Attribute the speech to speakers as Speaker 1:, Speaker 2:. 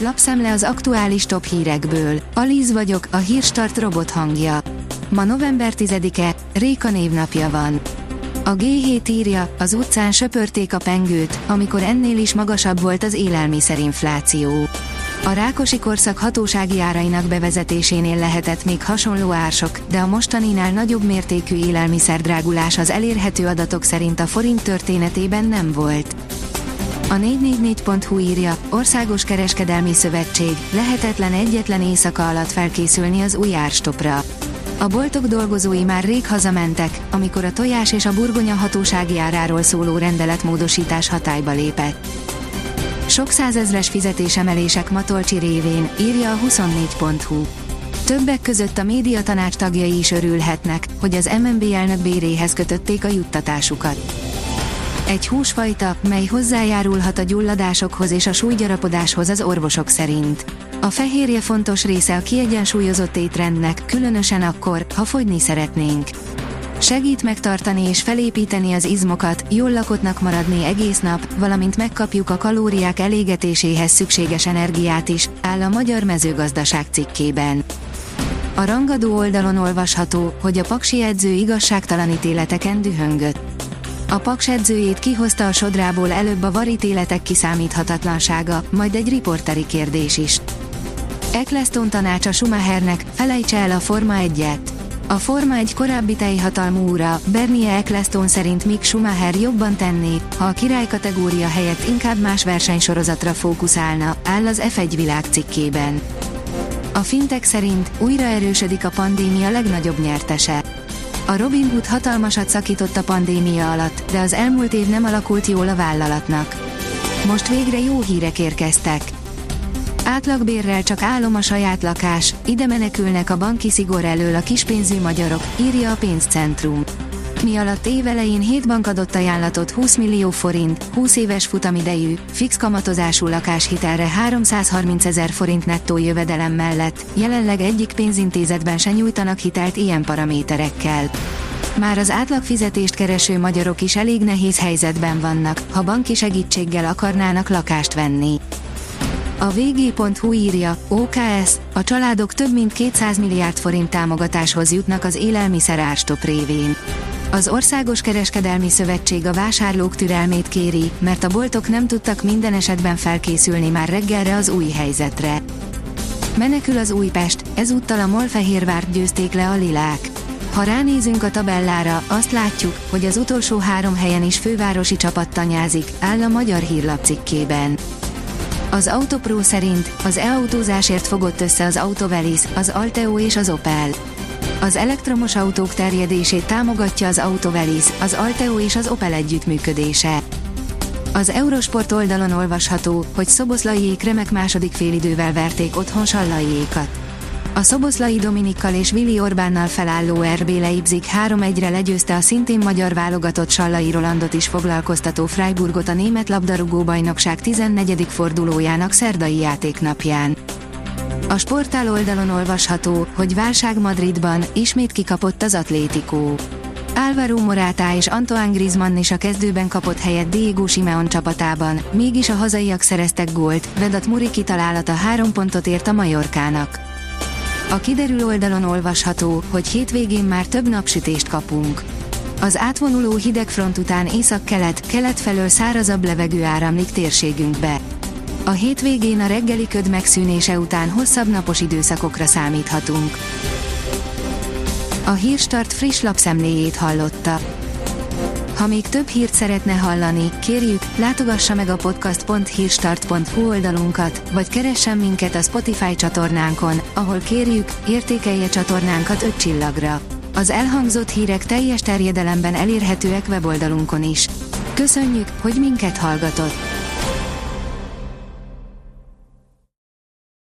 Speaker 1: Lapszemle az aktuális top hírekből. Alíz vagyok, a hírstart robot hangja. Ma november 10-e, Réka névnapja van. A G7 írja, az utcán söpörték a pengőt, amikor ennél is magasabb volt az élelmiszerinfláció. A Rákosi korszak hatósági árainak bevezetésénél lehetett még hasonló ársok, de a mostaninál nagyobb mértékű élelmiszerdrágulás az elérhető adatok szerint a forint történetében nem volt. A 444.hu írja, Országos Kereskedelmi Szövetség, lehetetlen egyetlen éjszaka alatt felkészülni az új árstopra. A boltok dolgozói már rég hazamentek, amikor a tojás és a burgonya hatósági áráról szóló rendeletmódosítás hatályba lépett. Sok százezres fizetésemelések Matolcsi révén, írja a 24.hu. Többek között a médiatanács tagjai is örülhetnek, hogy az MNB elnök béréhez kötötték a juttatásukat. Egy húsfajta, mely hozzájárulhat a gyulladásokhoz és a súlygyarapodáshoz az orvosok szerint. A fehérje fontos része a kiegyensúlyozott étrendnek, különösen akkor, ha fogyni szeretnénk. Segít megtartani és felépíteni az izmokat, jól lakottnak maradni egész nap, valamint megkapjuk a kalóriák elégetéséhez szükséges energiát is, áll a Magyar Mezőgazdaság cikkében. A rangadó oldalon olvasható, hogy a paksi edző igazságtalan ítéleteken dühöngött. A Paks edzőjét kihozta a sodrából előbb a varítéletek kiszámíthatatlansága, majd egy riporteri kérdés is. Eccleston tanácsa Schumachernek, felejtse el a Forma 1-et. A Forma egy korábbi teljhatalmú úra, Bernie Eccleston szerint Mick Schumacher jobban tenné, ha a király kategória helyett inkább más versenysorozatra fókuszálna, áll az F1 világ cikkében. A fintek szerint újra erősödik a pandémia legnagyobb nyertese. A Robin Hood hatalmasat szakított a pandémia alatt, de az elmúlt év nem alakult jól a vállalatnak. Most végre jó hírek érkeztek. Átlagbérrel csak álom a saját lakás, ide menekülnek a banki szigor elől a kispénzű magyarok, írja a pénzcentrum. Mi alatt évelején 7 bank adott ajánlatot 20 millió forint, 20 éves futamidejű, fix kamatozású lakáshitelre 330 ezer forint nettó jövedelem mellett, jelenleg egyik pénzintézetben se nyújtanak hitelt ilyen paraméterekkel. Már az átlag fizetést kereső magyarok is elég nehéz helyzetben vannak, ha banki segítséggel akarnának lakást venni. A vg.hu írja, OKS, a családok több mint 200 milliárd forint támogatáshoz jutnak az élelmiszer árstop révén. Az Országos Kereskedelmi Szövetség a vásárlók türelmét kéri, mert a boltok nem tudtak minden esetben felkészülni már reggelre az új helyzetre. Menekül az Újpest, ezúttal a Molfehérvárt győzték le a lilák. Ha ránézünk a tabellára, azt látjuk, hogy az utolsó három helyen is fővárosi csapat tanyázik, áll a Magyar Hírlap cikkében. Az Autopro szerint az e-autózásért fogott össze az Autovelis, az Alteo és az Opel. Az elektromos autók terjedését támogatja az Autovelis, az Alteo és az Opel együttműködése. Az Eurosport oldalon olvasható, hogy Szoboszlaiék remek második félidővel verték otthon Sallaiékat. A Szoboszlai Dominikkal és Vili Orbánnal felálló RB Leipzig 3-1-re legyőzte a szintén magyar válogatott Sallai Rolandot is foglalkoztató Freiburgot a német labdarúgó bajnokság 14. fordulójának szerdai játéknapján. A sportál oldalon olvasható, hogy válság Madridban ismét kikapott az Atlético. Álvaro Morata és Antoine Griezmann is a kezdőben kapott helyet Diego Simeon csapatában, mégis a hazaiak szereztek gólt, Vedat Muri kitalálata három pontot ért a Majorkának. A kiderül oldalon olvasható, hogy hétvégén már több napsütést kapunk. Az átvonuló hidegfront után észak-kelet, kelet felől szárazabb levegő áramlik térségünkbe. A hétvégén a reggeli köd megszűnése után hosszabb napos időszakokra számíthatunk. A Hírstart friss lapszemléjét hallotta. Ha még több hírt szeretne hallani, kérjük, látogassa meg a podcast.hírstart.hu oldalunkat, vagy keressen minket a Spotify csatornánkon, ahol kérjük, értékelje csatornánkat 5 csillagra. Az elhangzott hírek teljes terjedelemben elérhetőek weboldalunkon is. Köszönjük, hogy minket hallgatott!